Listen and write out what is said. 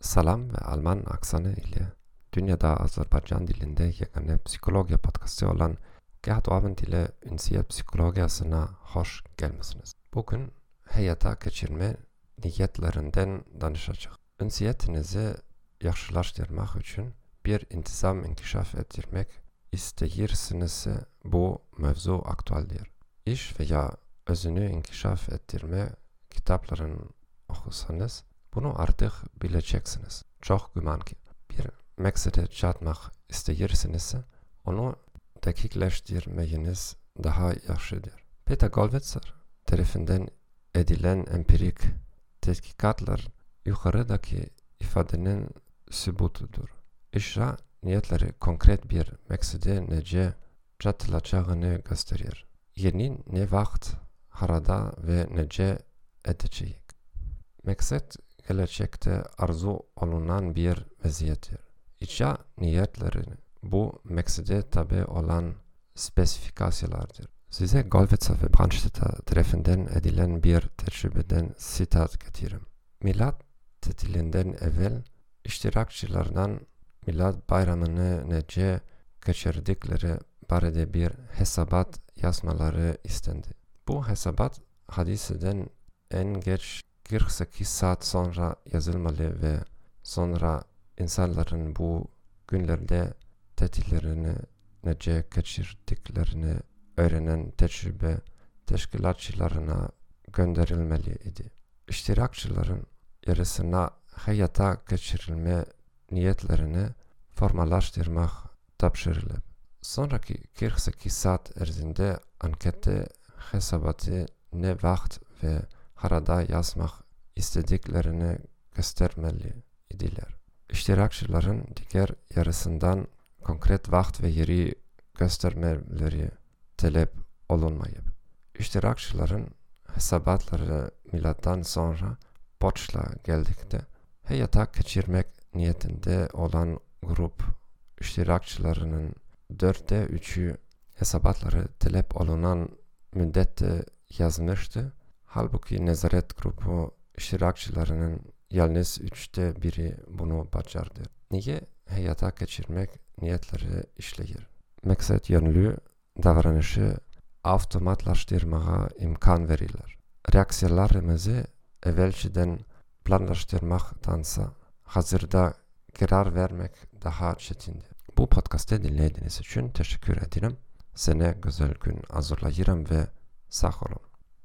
Salam ve Alman aksanı ile dünyada Azerbaycan dilinde yegane psikoloji podcastı olan Gerhard Abend ile Ünsiyet Psikolojisi'ne hoş gelmişsiniz. Bugün hayata geçirme niyetlerinden danışacak. Ünsiyetinizi yaxşılaştırmak için bir intizam inkişaf ettirmek isteyirsiniz bu mevzu aktualdir. İş veya özünü inkişaf ettirme kitapların okusanız bunu artık bileceksiniz. Çok güman ki bir maksede çatmak isteyirsiniz onu dakikleştirmeyiniz daha yaxşıdır. Peter Goldwitzer tarafından edilen empirik tetkikatlar yukarıdaki ifadenin sübutudur. İşra niyetleri konkret bir maksede nece çatılacağını gösterir. Yeni ne vakit harada ve nece edecek. Maksat gelecekte arzu olunan bir vaziyettir. İcra niyetleri bu maksade tabi olan spesifikasyonlardır. Size Golvetsa ve Brandstätter tarafından edilen bir tecrübeden sitat getiririm. Milat tatilinden evvel iştirakçılardan Milad bayramını nece geçirdikleri barede bir hesabat yazmaları istendi. Bu hesabat hadiseden en geç 48 saat sonra yazılmalı ve sonra insanların bu günlerde tatillerini nece geçirdiklerini öğrenen tecrübe teşkilatçılarına gönderilmeli idi. İştirakçıların yarısına hayata geçirilme niyetlerini formalaştırmak tapşırılıp sonraki 48 saat erzinde ankette hesabatı ne vakt ve harada yazmak istediklerini göstermeli idiler. İştirakçıların diğer yarısından konkret vakt ve yeri göstermeleri talep olunmayıp, iştirakçıların hesabatları milattan sonra borçla geldikte hayata geçirmek niyetinde olan grup iştirakçılarının dörtte üçü hesabatları talep olunan müddette yazmıştı Halbuki nezaret grubu iştirakçılarının yalnız üçte biri bunu başardı. Niye hayata geçirmek niyetleri işleyir? Maksat yönlü davranışı avtomatlaştırmaya imkan verirler. Reaksiyalarımızı evvelciden planlaştırmaktansa hazırda karar vermek daha çetindir. Bu podcast'ı dinlediğiniz için teşekkür ederim. Sene güzel gün hazırlayırım ve sağ olun.